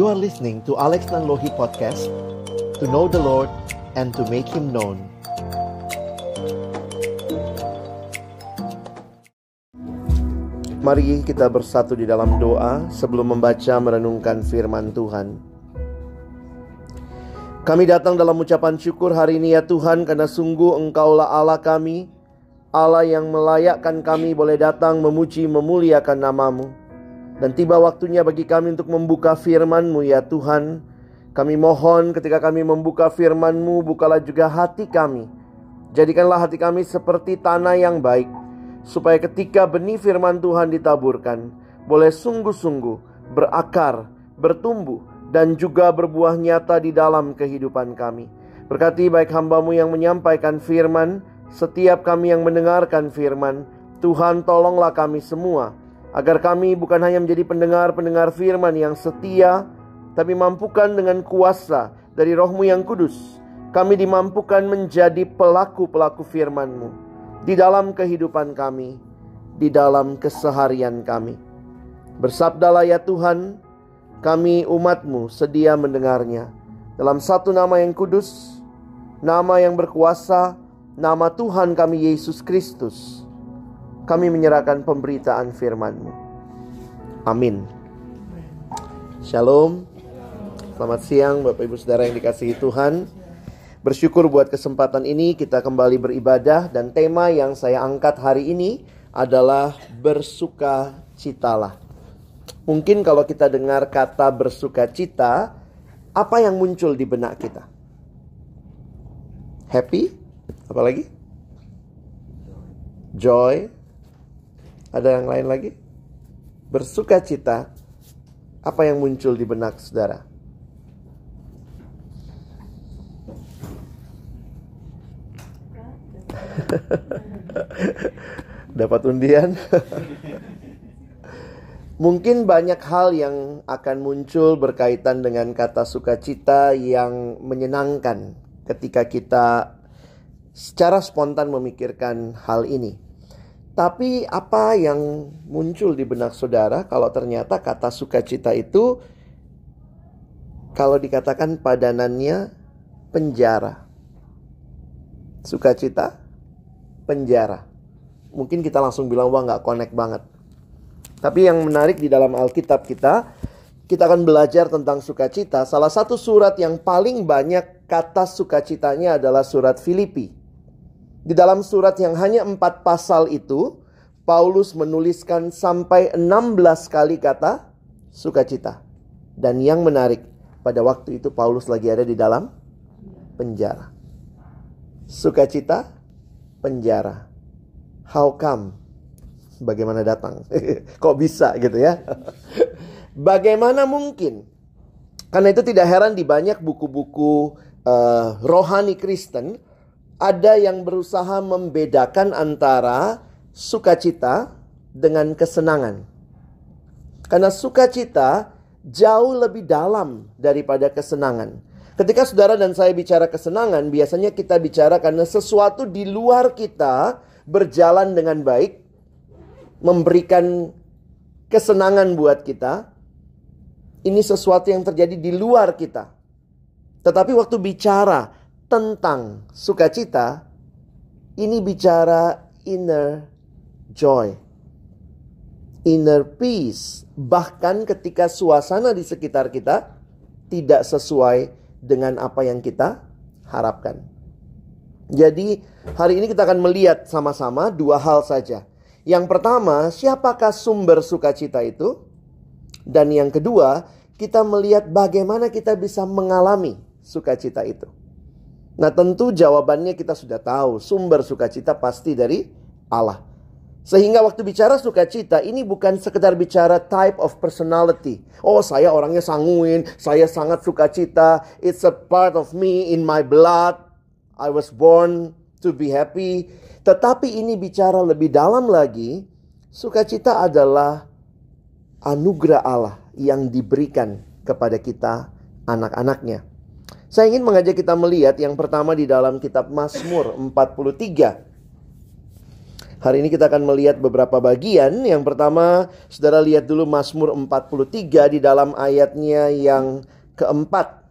You are listening to Alex Nanlohi Podcast To know the Lord and to make Him known Mari kita bersatu di dalam doa sebelum membaca merenungkan firman Tuhan. Kami datang dalam ucapan syukur hari ini ya Tuhan karena sungguh Engkaulah Allah kami, Allah yang melayakkan kami boleh datang memuji memuliakan namamu. Dan tiba waktunya bagi kami untuk membuka firman-Mu ya Tuhan. Kami mohon ketika kami membuka firman-Mu, bukalah juga hati kami. Jadikanlah hati kami seperti tanah yang baik. Supaya ketika benih firman Tuhan ditaburkan, boleh sungguh-sungguh berakar, bertumbuh, dan juga berbuah nyata di dalam kehidupan kami. Berkati baik hambamu yang menyampaikan firman, setiap kami yang mendengarkan firman, Tuhan tolonglah kami semua agar kami bukan hanya menjadi pendengar-pendengar firman yang setia, tapi mampukan dengan kuasa dari rohmu yang kudus, kami dimampukan menjadi pelaku-pelaku firman-Mu di dalam kehidupan kami, di dalam keseharian kami. Bersabdalah ya Tuhan, kami umat-Mu sedia mendengarnya. Dalam satu nama yang kudus, nama yang berkuasa, nama Tuhan kami Yesus Kristus kami menyerahkan pemberitaan firman-Mu. Amin. Shalom. Selamat siang Bapak Ibu Saudara yang dikasihi Tuhan. Bersyukur buat kesempatan ini kita kembali beribadah dan tema yang saya angkat hari ini adalah bersuka citalah. Mungkin kalau kita dengar kata bersuka cita, apa yang muncul di benak kita? Happy? Apalagi? Joy? Ada yang lain lagi? Bersuka cita. Apa yang muncul di benak saudara? Dapat undian? Mungkin banyak hal yang akan muncul berkaitan dengan kata sukacita yang menyenangkan ketika kita secara spontan memikirkan hal ini. Tapi apa yang muncul di benak saudara kalau ternyata kata sukacita itu kalau dikatakan padanannya penjara. Sukacita penjara. Mungkin kita langsung bilang wah nggak connect banget. Tapi yang menarik di dalam Alkitab kita, kita akan belajar tentang sukacita. Salah satu surat yang paling banyak kata sukacitanya adalah surat Filipi. Di dalam surat yang hanya empat pasal itu, Paulus menuliskan sampai 16 kali kata sukacita. Dan yang menarik, pada waktu itu Paulus lagi ada di dalam penjara. Sukacita, penjara. How come? Bagaimana datang? Kok bisa gitu ya? Bagaimana mungkin? Karena itu tidak heran di banyak buku-buku uh, rohani Kristen ada yang berusaha membedakan antara sukacita dengan kesenangan. Karena sukacita jauh lebih dalam daripada kesenangan. Ketika saudara dan saya bicara kesenangan, biasanya kita bicara karena sesuatu di luar kita berjalan dengan baik, memberikan kesenangan buat kita. Ini sesuatu yang terjadi di luar kita. Tetapi waktu bicara tentang sukacita, ini bicara inner joy, inner peace. Bahkan ketika suasana di sekitar kita tidak sesuai dengan apa yang kita harapkan. Jadi, hari ini kita akan melihat sama-sama dua hal saja. Yang pertama, siapakah sumber sukacita itu? Dan yang kedua, kita melihat bagaimana kita bisa mengalami sukacita itu. Nah tentu jawabannya kita sudah tahu. Sumber sukacita pasti dari Allah. Sehingga waktu bicara sukacita ini bukan sekedar bicara type of personality. Oh saya orangnya sanguin, saya sangat sukacita. It's a part of me in my blood. I was born to be happy. Tetapi ini bicara lebih dalam lagi. Sukacita adalah anugerah Allah yang diberikan kepada kita anak-anaknya. Saya ingin mengajak kita melihat yang pertama di dalam kitab Mazmur 43. Hari ini kita akan melihat beberapa bagian. Yang pertama, Saudara lihat dulu Mazmur 43 di dalam ayatnya yang keempat.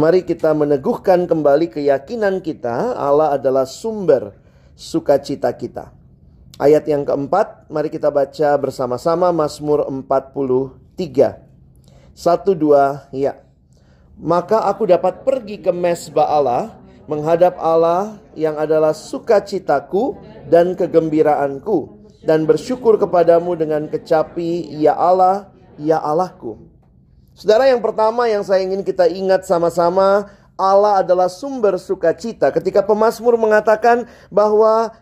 Mari kita meneguhkan kembali keyakinan kita Allah adalah sumber sukacita kita. Ayat yang keempat, mari kita baca bersama-sama Mazmur 43. Satu dua, ya. Maka aku dapat pergi ke mesbah Allah menghadap Allah yang adalah sukacitaku dan kegembiraanku dan bersyukur kepadamu dengan kecapi ya Allah ya Allahku. Saudara yang pertama yang saya ingin kita ingat sama-sama Allah adalah sumber sukacita. Ketika pemazmur mengatakan bahwa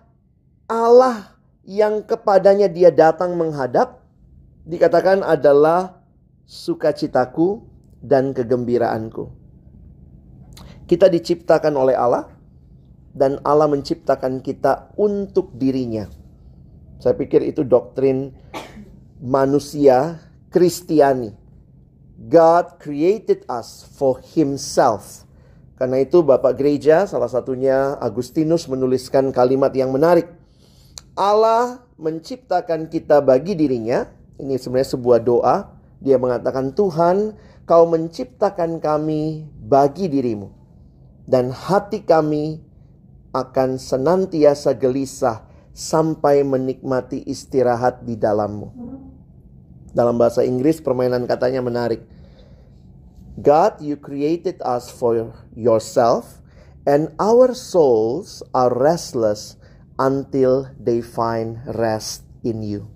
Allah yang kepadanya dia datang menghadap dikatakan adalah sukacitaku dan kegembiraanku. Kita diciptakan oleh Allah dan Allah menciptakan kita untuk dirinya. Saya pikir itu doktrin manusia Kristiani. God created us for himself. Karena itu Bapak Gereja salah satunya Agustinus menuliskan kalimat yang menarik. Allah menciptakan kita bagi dirinya. Ini sebenarnya sebuah doa. Dia mengatakan, "Tuhan, Kau menciptakan kami bagi dirimu." dan hati kami akan senantiasa gelisah sampai menikmati istirahat di dalammu. Dalam bahasa Inggris permainan katanya menarik. God, you created us for yourself and our souls are restless until they find rest in you.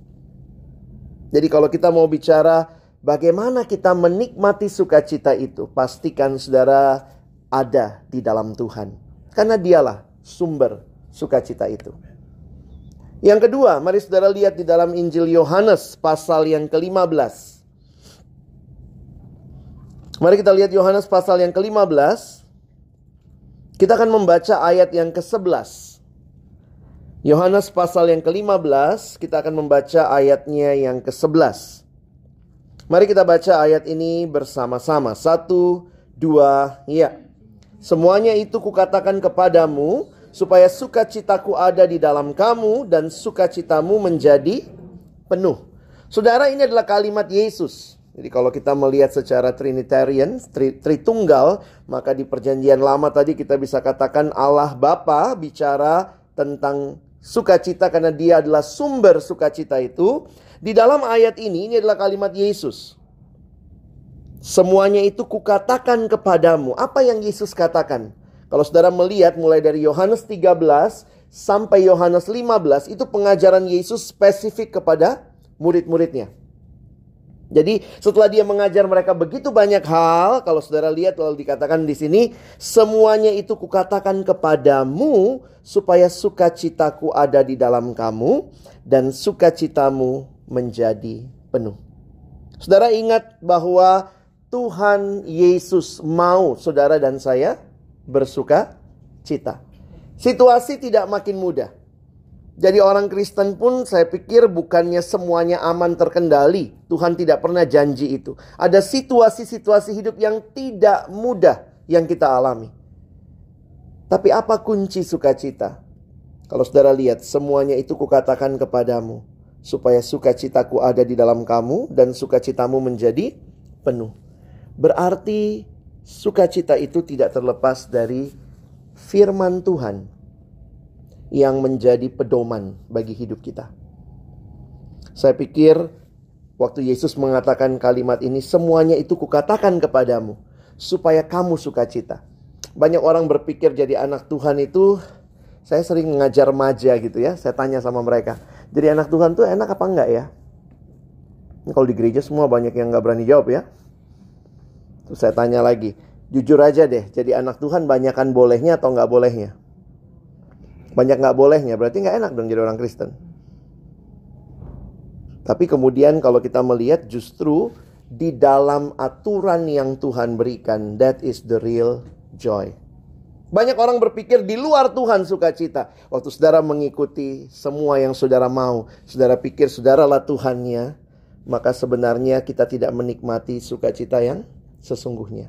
Jadi kalau kita mau bicara bagaimana kita menikmati sukacita itu, pastikan saudara ada di dalam Tuhan. Karena dialah sumber sukacita itu. Yang kedua, mari saudara lihat di dalam Injil Yohanes pasal yang ke-15. Mari kita lihat Yohanes pasal yang ke-15. Kita akan membaca ayat yang ke-11. Yohanes pasal yang ke-15, kita akan membaca ayatnya yang ke-11. Mari kita baca ayat ini bersama-sama. Satu, dua, ya. Semuanya itu kukatakan kepadamu supaya sukacitaku ada di dalam kamu dan sukacitamu menjadi penuh. Saudara ini adalah kalimat Yesus. Jadi kalau kita melihat secara Trinitarian, tri, Tritunggal, maka di perjanjian lama tadi kita bisa katakan Allah Bapa bicara tentang sukacita karena dia adalah sumber sukacita itu. Di dalam ayat ini, ini adalah kalimat Yesus. Semuanya itu kukatakan kepadamu. Apa yang Yesus katakan? Kalau saudara melihat mulai dari Yohanes 13 sampai Yohanes 15 itu pengajaran Yesus spesifik kepada murid-muridnya. Jadi setelah dia mengajar mereka begitu banyak hal, kalau saudara lihat lalu dikatakan di sini, semuanya itu kukatakan kepadamu supaya sukacitaku ada di dalam kamu dan sukacitamu menjadi penuh. Saudara ingat bahwa Tuhan Yesus mau saudara dan saya bersuka cita. Situasi tidak makin mudah. Jadi orang Kristen pun saya pikir bukannya semuanya aman terkendali. Tuhan tidak pernah janji itu. Ada situasi-situasi hidup yang tidak mudah yang kita alami. Tapi apa kunci sukacita? Kalau saudara lihat, semuanya itu kukatakan kepadamu. Supaya sukacitaku ada di dalam kamu dan sukacitamu menjadi penuh. Berarti sukacita itu tidak terlepas dari firman Tuhan yang menjadi pedoman bagi hidup kita. Saya pikir waktu Yesus mengatakan kalimat ini semuanya itu kukatakan kepadamu supaya kamu sukacita. Banyak orang berpikir jadi anak Tuhan itu saya sering mengajar maja gitu ya. Saya tanya sama mereka, jadi anak Tuhan tuh enak apa enggak ya? Kalau di gereja semua banyak yang nggak berani jawab ya. Terus saya tanya lagi, jujur aja deh, jadi anak Tuhan banyakkan bolehnya atau nggak bolehnya? Banyak nggak bolehnya, berarti nggak enak dong jadi orang Kristen. Tapi kemudian kalau kita melihat justru di dalam aturan yang Tuhan berikan, that is the real joy. Banyak orang berpikir di luar Tuhan sukacita. Waktu saudara mengikuti semua yang saudara mau, saudara pikir saudaralah Tuhannya, maka sebenarnya kita tidak menikmati sukacita yang sesungguhnya.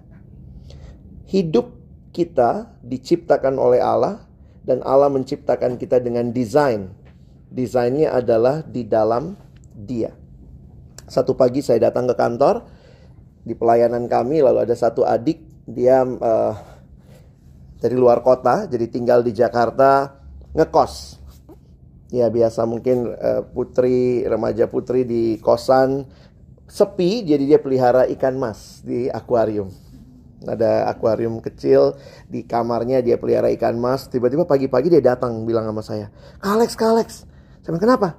Hidup kita diciptakan oleh Allah Dan Allah menciptakan kita dengan desain. Desainnya adalah di dalam dia. Satu pagi saya datang ke kantor di pelayanan kami lalu ada satu adik dia uh, dari luar kota jadi tinggal di Jakarta ngekos. Ya biasa mungkin uh, putri remaja putri di kosan sepi jadi dia pelihara ikan mas di akuarium. Ada akuarium kecil di kamarnya dia pelihara ikan mas tiba-tiba pagi-pagi dia datang bilang sama saya Kalex Kalex. Saya bilang kenapa?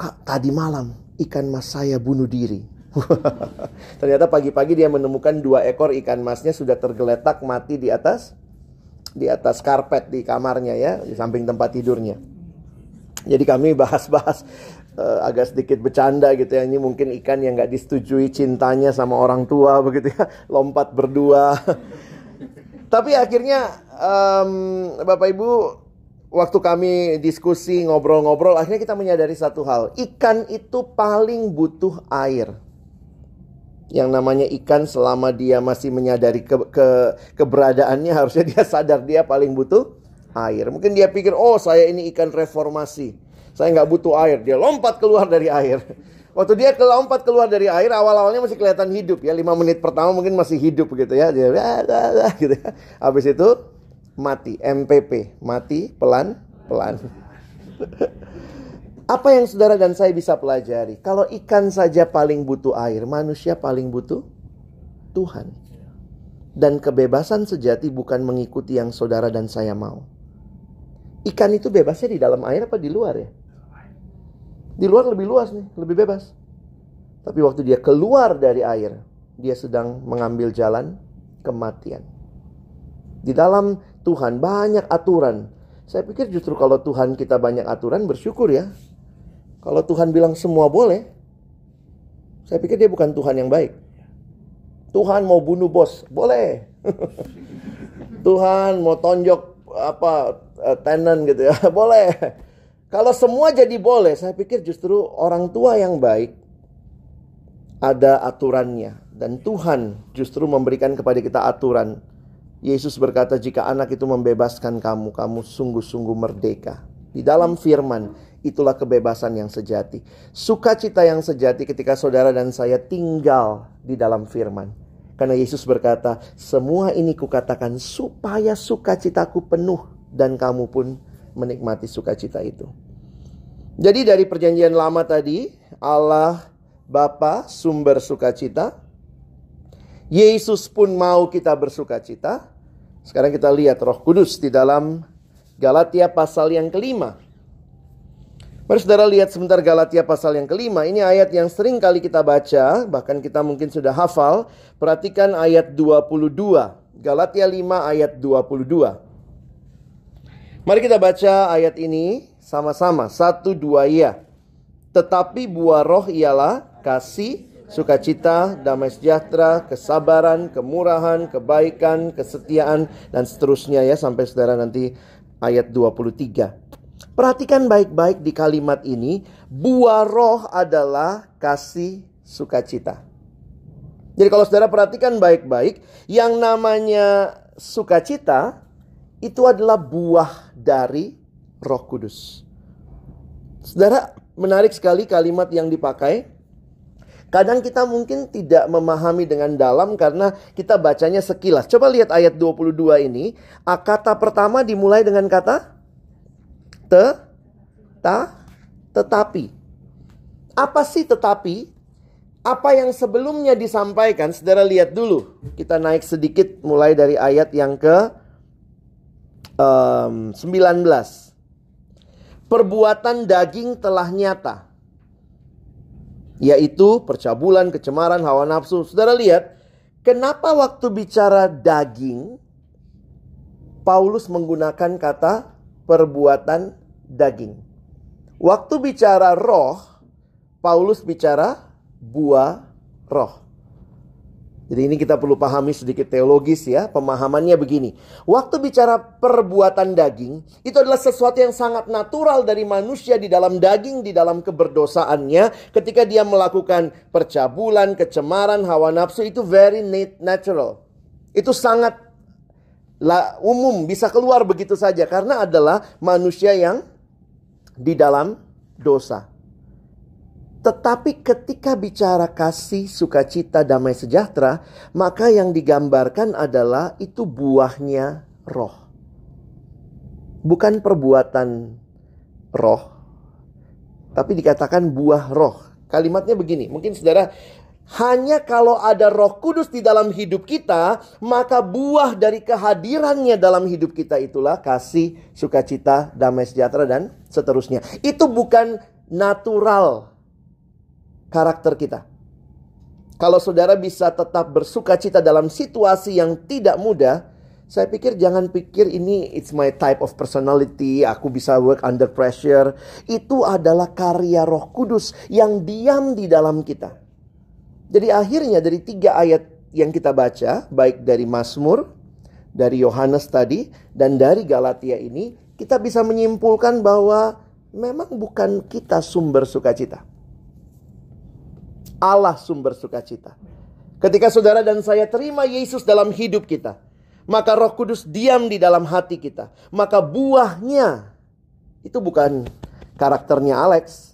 Kak tadi malam ikan mas saya bunuh diri. Ternyata pagi-pagi dia menemukan dua ekor ikan masnya sudah tergeletak mati di atas di atas karpet di kamarnya ya di samping tempat tidurnya jadi kami bahas-bahas uh, agak sedikit bercanda gitu ya. Ini mungkin ikan yang nggak disetujui cintanya sama orang tua begitu ya, lompat berdua. Tapi akhirnya um, Bapak Ibu waktu kami diskusi ngobrol-ngobrol akhirnya kita menyadari satu hal, ikan itu paling butuh air. Yang namanya ikan selama dia masih menyadari ke, ke keberadaannya harusnya dia sadar dia paling butuh air. Mungkin dia pikir, oh saya ini ikan reformasi. Saya nggak butuh air. Dia lompat keluar dari air. Waktu dia lompat keluar dari air, awal-awalnya masih kelihatan hidup ya. Lima menit pertama mungkin masih hidup gitu ya. Dia gitu ya. Habis itu mati. MPP. Mati pelan-pelan. Apa yang saudara dan saya bisa pelajari? Kalau ikan saja paling butuh air, manusia paling butuh Tuhan. Dan kebebasan sejati bukan mengikuti yang saudara dan saya mau. Ikan itu bebasnya di dalam air apa di luar ya? Di luar lebih luas nih, lebih bebas. Tapi waktu dia keluar dari air, dia sedang mengambil jalan kematian. Di dalam Tuhan banyak aturan. Saya pikir justru kalau Tuhan kita banyak aturan bersyukur ya. Kalau Tuhan bilang semua boleh, saya pikir dia bukan Tuhan yang baik. Tuhan mau bunuh bos, boleh. Tuhan mau tonjok apa eh, tenant gitu ya, boleh. Kalau semua jadi boleh, saya pikir justru orang tua yang baik ada aturannya dan Tuhan justru memberikan kepada kita aturan. Yesus berkata, "Jika anak itu membebaskan kamu, kamu sungguh-sungguh merdeka." Di dalam firman, itulah kebebasan yang sejati. Sukacita yang sejati ketika saudara dan saya tinggal di dalam firman. Karena Yesus berkata, "Semua ini kukatakan supaya sukacitaku penuh dan kamu pun menikmati sukacita itu. Jadi dari perjanjian lama tadi, Allah Bapa sumber sukacita. Yesus pun mau kita bersukacita. Sekarang kita lihat Roh Kudus di dalam Galatia pasal yang kelima. Mari saudara lihat sebentar Galatia pasal yang kelima. Ini ayat yang sering kali kita baca, bahkan kita mungkin sudah hafal. Perhatikan ayat 22. Galatia 5 ayat 22. Mari kita baca ayat ini sama-sama. Satu dua ya. Tetapi buah roh ialah kasih, sukacita, damai sejahtera, kesabaran, kemurahan, kebaikan, kesetiaan, dan seterusnya ya sampai saudara nanti ayat 23. Perhatikan baik-baik di kalimat ini, buah roh adalah kasih sukacita. Jadi kalau saudara perhatikan baik-baik, yang namanya sukacita itu adalah buah dari Roh Kudus. Saudara, menarik sekali kalimat yang dipakai. Kadang kita mungkin tidak memahami dengan dalam karena kita bacanya sekilas. Coba lihat ayat 22 ini. Kata pertama dimulai dengan kata te, ta, tetapi. Apa sih tetapi? Apa yang sebelumnya disampaikan, saudara lihat dulu. Kita naik sedikit mulai dari ayat yang ke um, 19. Perbuatan daging telah nyata. Yaitu percabulan, kecemaran, hawa nafsu. Saudara lihat, kenapa waktu bicara daging, Paulus menggunakan kata perbuatan daging. Waktu bicara roh, Paulus bicara buah roh. Jadi ini kita perlu pahami sedikit teologis ya. Pemahamannya begini. Waktu bicara perbuatan daging, itu adalah sesuatu yang sangat natural dari manusia di dalam daging, di dalam keberdosaannya. Ketika dia melakukan percabulan, kecemaran, hawa nafsu, itu very natural. Itu sangat umum bisa keluar begitu saja karena adalah manusia yang di dalam dosa. Tetapi ketika bicara kasih, sukacita, damai sejahtera, maka yang digambarkan adalah itu buahnya roh. Bukan perbuatan roh, tapi dikatakan buah roh. Kalimatnya begini, mungkin saudara hanya kalau ada Roh Kudus di dalam hidup kita, maka buah dari kehadirannya dalam hidup kita itulah kasih, sukacita, damai sejahtera dan seterusnya. Itu bukan natural karakter kita. Kalau saudara bisa tetap bersukacita dalam situasi yang tidak mudah, saya pikir jangan pikir ini it's my type of personality, aku bisa work under pressure. Itu adalah karya Roh Kudus yang diam di dalam kita. Jadi akhirnya dari tiga ayat yang kita baca, baik dari Mazmur, dari Yohanes tadi, dan dari Galatia ini, kita bisa menyimpulkan bahwa memang bukan kita sumber sukacita. Allah sumber sukacita. Ketika saudara dan saya terima Yesus dalam hidup kita, maka Roh Kudus diam di dalam hati kita. Maka buahnya itu bukan karakternya Alex,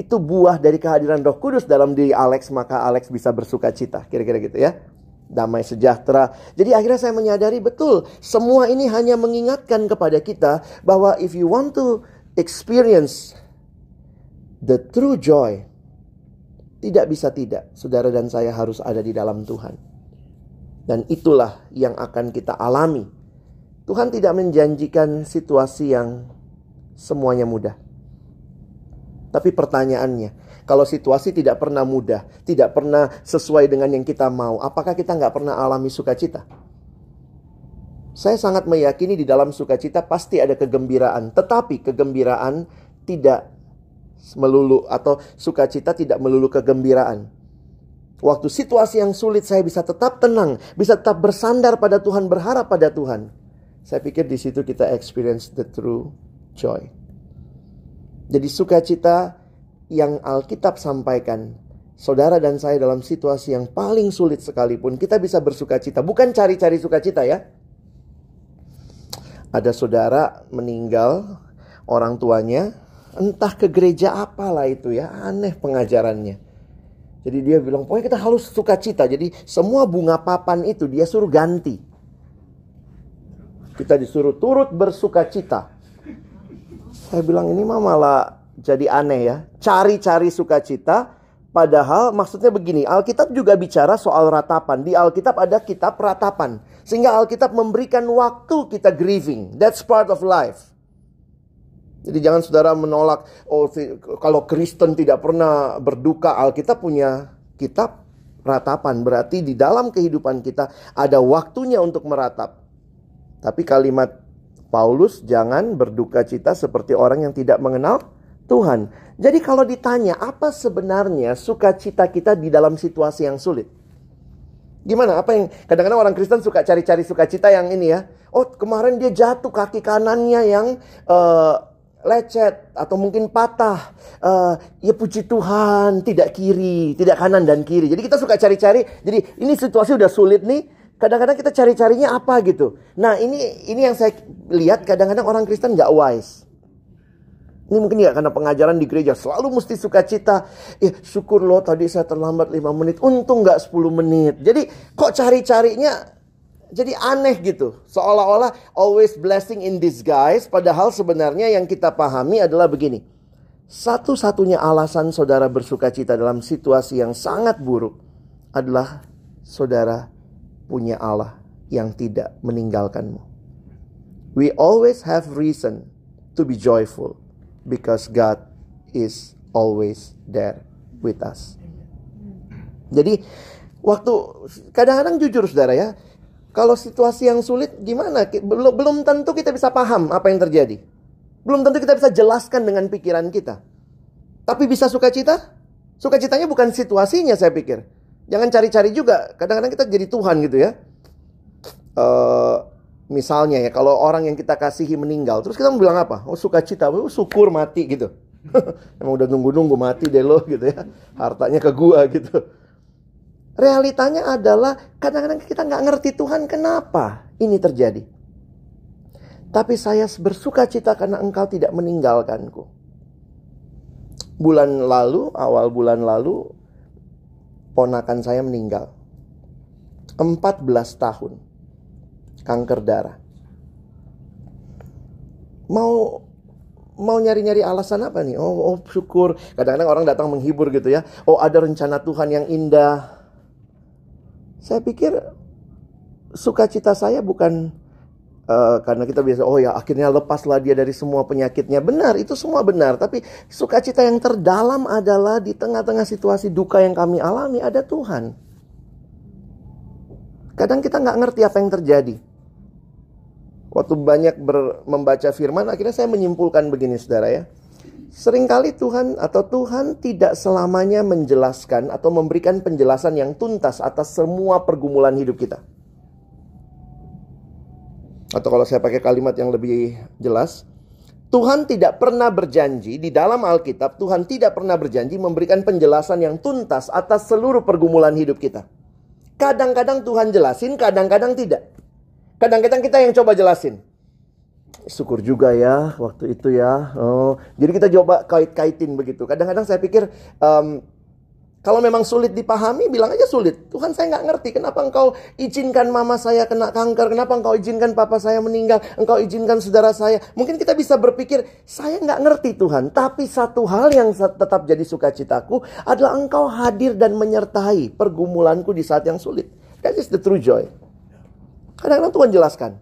itu buah dari kehadiran Roh Kudus dalam diri Alex, maka Alex bisa bersuka cita. Kira-kira gitu ya. Damai sejahtera. Jadi akhirnya saya menyadari betul, semua ini hanya mengingatkan kepada kita bahwa if you want to experience the true joy, tidak bisa tidak, saudara dan saya harus ada di dalam Tuhan. Dan itulah yang akan kita alami. Tuhan tidak menjanjikan situasi yang semuanya mudah. Tapi pertanyaannya, kalau situasi tidak pernah mudah, tidak pernah sesuai dengan yang kita mau, apakah kita nggak pernah alami sukacita? Saya sangat meyakini di dalam sukacita pasti ada kegembiraan, tetapi kegembiraan tidak melulu atau sukacita tidak melulu kegembiraan. Waktu situasi yang sulit saya bisa tetap tenang, bisa tetap bersandar pada Tuhan, berharap pada Tuhan. Saya pikir di situ kita experience the true joy. Jadi sukacita yang Alkitab sampaikan, saudara dan saya dalam situasi yang paling sulit sekalipun, kita bisa bersukacita. Bukan cari-cari sukacita ya. Ada saudara meninggal, orang tuanya, entah ke gereja apalah itu ya, aneh pengajarannya. Jadi dia bilang, pokoknya kita harus sukacita. Jadi semua bunga papan itu dia suruh ganti. Kita disuruh turut bersukacita. Saya bilang ini mah malah jadi aneh ya. Cari-cari sukacita. Padahal maksudnya begini, Alkitab juga bicara soal ratapan. Di Alkitab ada kitab ratapan. Sehingga Alkitab memberikan waktu kita grieving. That's part of life. Jadi jangan saudara menolak, oh kalau Kristen tidak pernah berduka, Alkitab punya kitab ratapan. Berarti di dalam kehidupan kita ada waktunya untuk meratap. Tapi kalimat Paulus jangan berduka cita seperti orang yang tidak mengenal Tuhan. Jadi kalau ditanya apa sebenarnya sukacita kita di dalam situasi yang sulit? Gimana? Apa yang kadang-kadang orang Kristen suka cari-cari sukacita yang ini ya. Oh kemarin dia jatuh kaki kanannya yang uh, lecet atau mungkin patah. Uh, ya puji Tuhan tidak kiri, tidak kanan dan kiri. Jadi kita suka cari-cari. Jadi ini situasi udah sulit nih Kadang-kadang kita cari-carinya apa gitu. Nah ini ini yang saya lihat kadang-kadang orang Kristen nggak wise. Ini mungkin ya karena pengajaran di gereja selalu mesti sukacita. Ya syukur loh tadi saya terlambat 5 menit. Untung nggak 10 menit. Jadi kok cari-carinya jadi aneh gitu. Seolah-olah always blessing in disguise. Padahal sebenarnya yang kita pahami adalah begini. Satu-satunya alasan saudara bersukacita dalam situasi yang sangat buruk adalah saudara punya Allah yang tidak meninggalkanmu. We always have reason to be joyful because God is always there with us. Jadi waktu kadang-kadang jujur saudara ya, kalau situasi yang sulit gimana? Belum belum tentu kita bisa paham apa yang terjadi. Belum tentu kita bisa jelaskan dengan pikiran kita. Tapi bisa sukacita? Sukacitanya bukan situasinya saya pikir. Jangan cari-cari juga. Kadang-kadang kita jadi Tuhan gitu ya. Uh, misalnya ya, kalau orang yang kita kasihi meninggal, terus kita mau bilang apa? Oh sukacita, oh, syukur mati gitu. Emang udah nunggu-nunggu mati deh lo gitu ya. Hartanya ke gua gitu. Realitanya adalah kadang-kadang kita nggak ngerti Tuhan kenapa ini terjadi. Tapi saya bersuka cita karena engkau tidak meninggalkanku. Bulan lalu, awal bulan lalu, ponakan saya meninggal. 14 tahun. Kanker darah. Mau mau nyari-nyari alasan apa nih? Oh, oh syukur. Kadang-kadang orang datang menghibur gitu ya. Oh, ada rencana Tuhan yang indah. Saya pikir sukacita saya bukan Uh, karena kita biasa oh ya akhirnya lepaslah dia dari semua penyakitnya. Benar itu semua benar. Tapi sukacita yang terdalam adalah di tengah-tengah situasi duka yang kami alami ada Tuhan. Kadang kita nggak ngerti apa yang terjadi. Waktu banyak ber, membaca firman akhirnya saya menyimpulkan begini saudara ya. Seringkali Tuhan atau Tuhan tidak selamanya menjelaskan atau memberikan penjelasan yang tuntas atas semua pergumulan hidup kita. Atau kalau saya pakai kalimat yang lebih jelas, Tuhan tidak pernah berjanji di dalam Alkitab, Tuhan tidak pernah berjanji memberikan penjelasan yang tuntas atas seluruh pergumulan hidup kita. Kadang-kadang Tuhan jelasin, kadang-kadang tidak. Kadang-kadang kita yang coba jelasin. Syukur juga ya waktu itu ya. Oh, jadi kita coba kait-kaitin begitu. Kadang-kadang saya pikir um, kalau memang sulit dipahami, bilang aja sulit. Tuhan saya nggak ngerti kenapa engkau izinkan mama saya kena kanker, kenapa engkau izinkan papa saya meninggal, engkau izinkan saudara saya. Mungkin kita bisa berpikir, saya nggak ngerti Tuhan. Tapi satu hal yang tetap jadi sukacitaku adalah engkau hadir dan menyertai pergumulanku di saat yang sulit. That is the true joy. Kadang-kadang Tuhan jelaskan.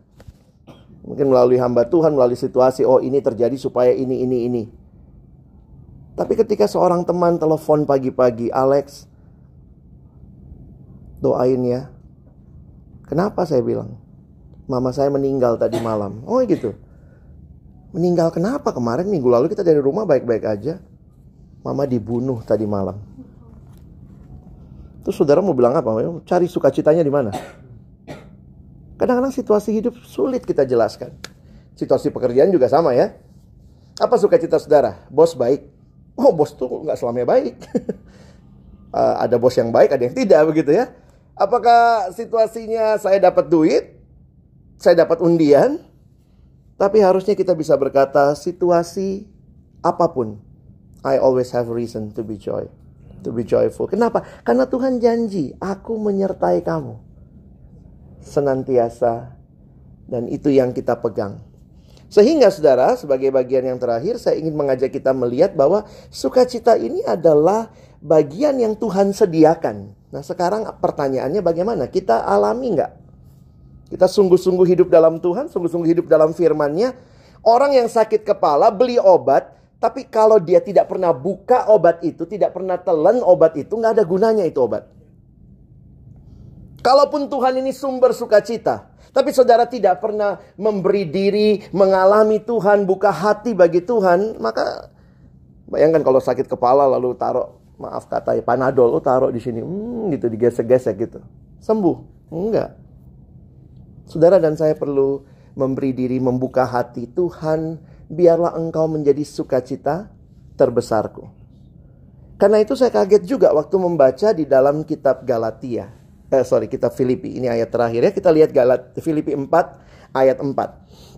Mungkin melalui hamba Tuhan, melalui situasi, oh ini terjadi supaya ini, ini, ini. Tapi ketika seorang teman telepon pagi-pagi, Alex, doain ya. Kenapa saya bilang? Mama saya meninggal tadi malam. Oh gitu. Meninggal kenapa? Kemarin minggu lalu kita dari rumah baik-baik aja. Mama dibunuh tadi malam. Terus saudara mau bilang apa? Cari sukacitanya di mana? Kadang-kadang situasi hidup sulit kita jelaskan. Situasi pekerjaan juga sama ya. Apa sukacita saudara? Bos baik, oh bos tuh nggak selamanya baik. uh, ada bos yang baik, ada yang tidak begitu ya. Apakah situasinya saya dapat duit, saya dapat undian, tapi harusnya kita bisa berkata situasi apa pun, I always have reason to be joy, to be joyful. Kenapa? Karena Tuhan janji, aku menyertai kamu senantiasa dan itu yang kita pegang. Sehingga saudara, sebagai bagian yang terakhir, saya ingin mengajak kita melihat bahwa sukacita ini adalah bagian yang Tuhan sediakan. Nah sekarang pertanyaannya bagaimana? Kita alami nggak? Kita sungguh-sungguh hidup dalam Tuhan, sungguh-sungguh hidup dalam firman-Nya. Orang yang sakit kepala beli obat, tapi kalau dia tidak pernah buka obat itu, tidak pernah telan obat itu, nggak ada gunanya itu obat. Kalaupun Tuhan ini sumber sukacita, tapi saudara tidak pernah memberi diri, mengalami Tuhan, buka hati bagi Tuhan, maka bayangkan kalau sakit kepala lalu taruh, maaf kata panadol, lo taruh di sini, hmm, gitu digesek-gesek gitu. Sembuh? Enggak. Saudara dan saya perlu memberi diri, membuka hati. Tuhan, biarlah engkau menjadi sukacita terbesarku. Karena itu saya kaget juga waktu membaca di dalam kitab Galatia eh, sorry kita Filipi. Ini ayat terakhir ya. Kita lihat Galat Filipi 4 ayat 4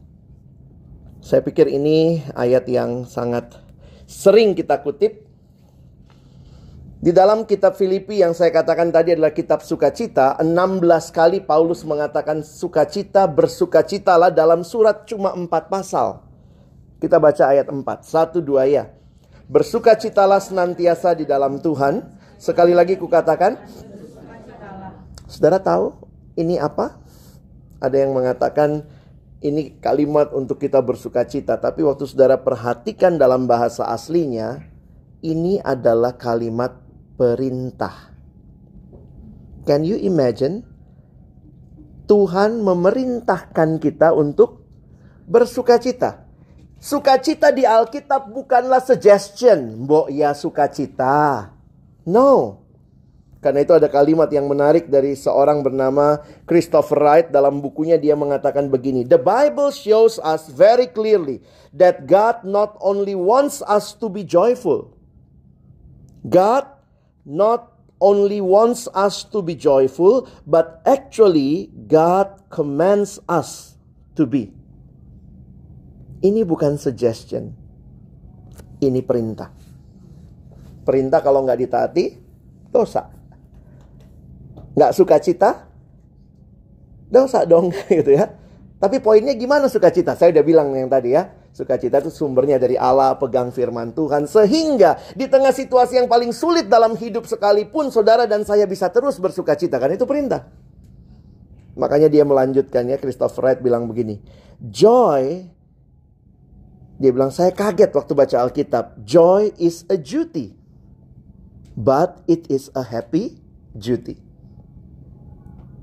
saya pikir ini ayat yang sangat sering kita kutip. Di dalam kitab Filipi yang saya katakan tadi adalah kitab sukacita 16 kali Paulus mengatakan sukacita bersukacitalah dalam surat cuma 4 pasal. Kita baca ayat 4 1 2 ya. Bersukacitalah senantiasa di dalam Tuhan. Sekali lagi kukatakan Saudara tahu ini apa? Ada yang mengatakan ini kalimat untuk kita bersuka cita, tapi waktu saudara perhatikan dalam bahasa aslinya, ini adalah kalimat perintah. Can you imagine? Tuhan memerintahkan kita untuk bersuka cita. Sukacita di Alkitab bukanlah suggestion, mbok ya sukacita. No. Karena itu ada kalimat yang menarik dari seorang bernama Christopher Wright dalam bukunya dia mengatakan begini, The Bible shows us very clearly that God not only wants us to be joyful. God not only wants us to be joyful, but actually God commands us to be. Ini bukan suggestion. Ini perintah. Perintah kalau nggak ditaati, dosa. Nggak suka cita, dosa dong gitu ya. Tapi poinnya gimana sukacita? Saya udah bilang yang tadi ya. Sukacita itu sumbernya dari Allah, pegang firman Tuhan. Sehingga di tengah situasi yang paling sulit dalam hidup sekalipun saudara dan saya bisa terus bersukacita. Kan itu perintah. Makanya dia melanjutkan ya, Christopher Wright bilang begini. Joy, dia bilang saya kaget waktu baca Alkitab. Joy is a duty. But it is a happy duty.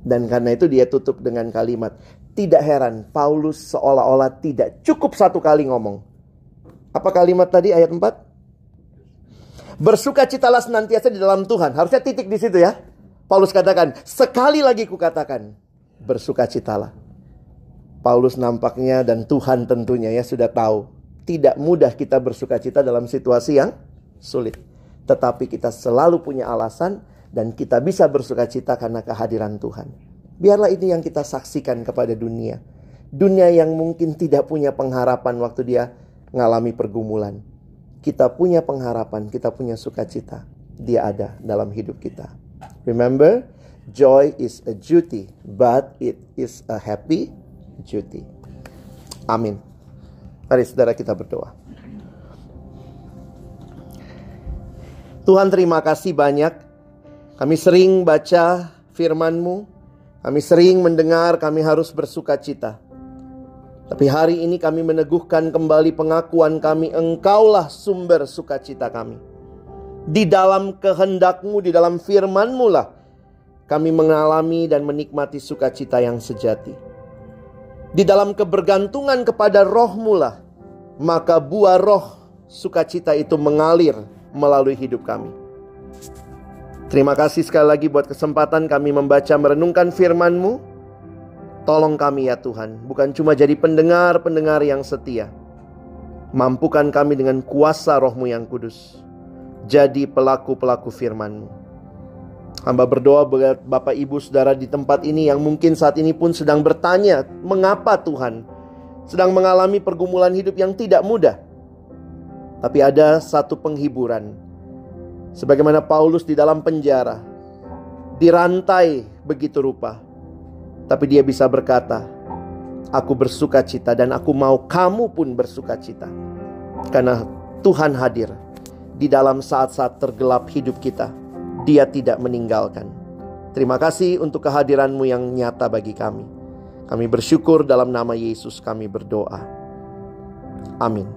Dan karena itu dia tutup dengan kalimat. Tidak heran, Paulus seolah-olah tidak cukup satu kali ngomong. Apa kalimat tadi ayat 4? Bersukacitalah senantiasa di dalam Tuhan. Harusnya titik di situ ya. Paulus katakan, sekali lagi kukatakan, bersukacitalah. Paulus nampaknya dan Tuhan tentunya ya sudah tahu. Tidak mudah kita bersukacita dalam situasi yang sulit. Tetapi kita selalu punya alasan dan kita bisa bersukacita karena kehadiran Tuhan. Biarlah ini yang kita saksikan kepada dunia. Dunia yang mungkin tidak punya pengharapan waktu dia mengalami pergumulan. Kita punya pengharapan, kita punya sukacita. Dia ada dalam hidup kita. Remember, joy is a duty, but it is a happy duty. Amin. Mari saudara kita berdoa. Tuhan terima kasih banyak. Kami sering baca firman-Mu. Kami sering mendengar kami harus bersuka cita. Tapi hari ini kami meneguhkan kembali pengakuan kami, Engkaulah sumber sukacita kami. Di dalam kehendakmu, di dalam firmanmu lah kami mengalami dan menikmati sukacita yang sejati. Di dalam kebergantungan kepada rohmu lah, maka buah roh sukacita itu mengalir melalui hidup kami. Terima kasih sekali lagi buat kesempatan kami membaca merenungkan firman-Mu. Tolong kami ya Tuhan, bukan cuma jadi pendengar-pendengar yang setia. Mampukan kami dengan kuasa rohmu yang kudus. Jadi pelaku-pelaku firman-Mu. Hamba berdoa buat Bapak Ibu Saudara di tempat ini yang mungkin saat ini pun sedang bertanya, mengapa Tuhan sedang mengalami pergumulan hidup yang tidak mudah. Tapi ada satu penghiburan Sebagaimana Paulus di dalam penjara, dirantai begitu rupa. Tapi dia bisa berkata, Aku bersuka cita dan aku mau kamu pun bersuka cita. Karena Tuhan hadir di dalam saat-saat tergelap hidup kita. Dia tidak meninggalkan. Terima kasih untuk kehadiranmu yang nyata bagi kami. Kami bersyukur dalam nama Yesus kami berdoa. Amin.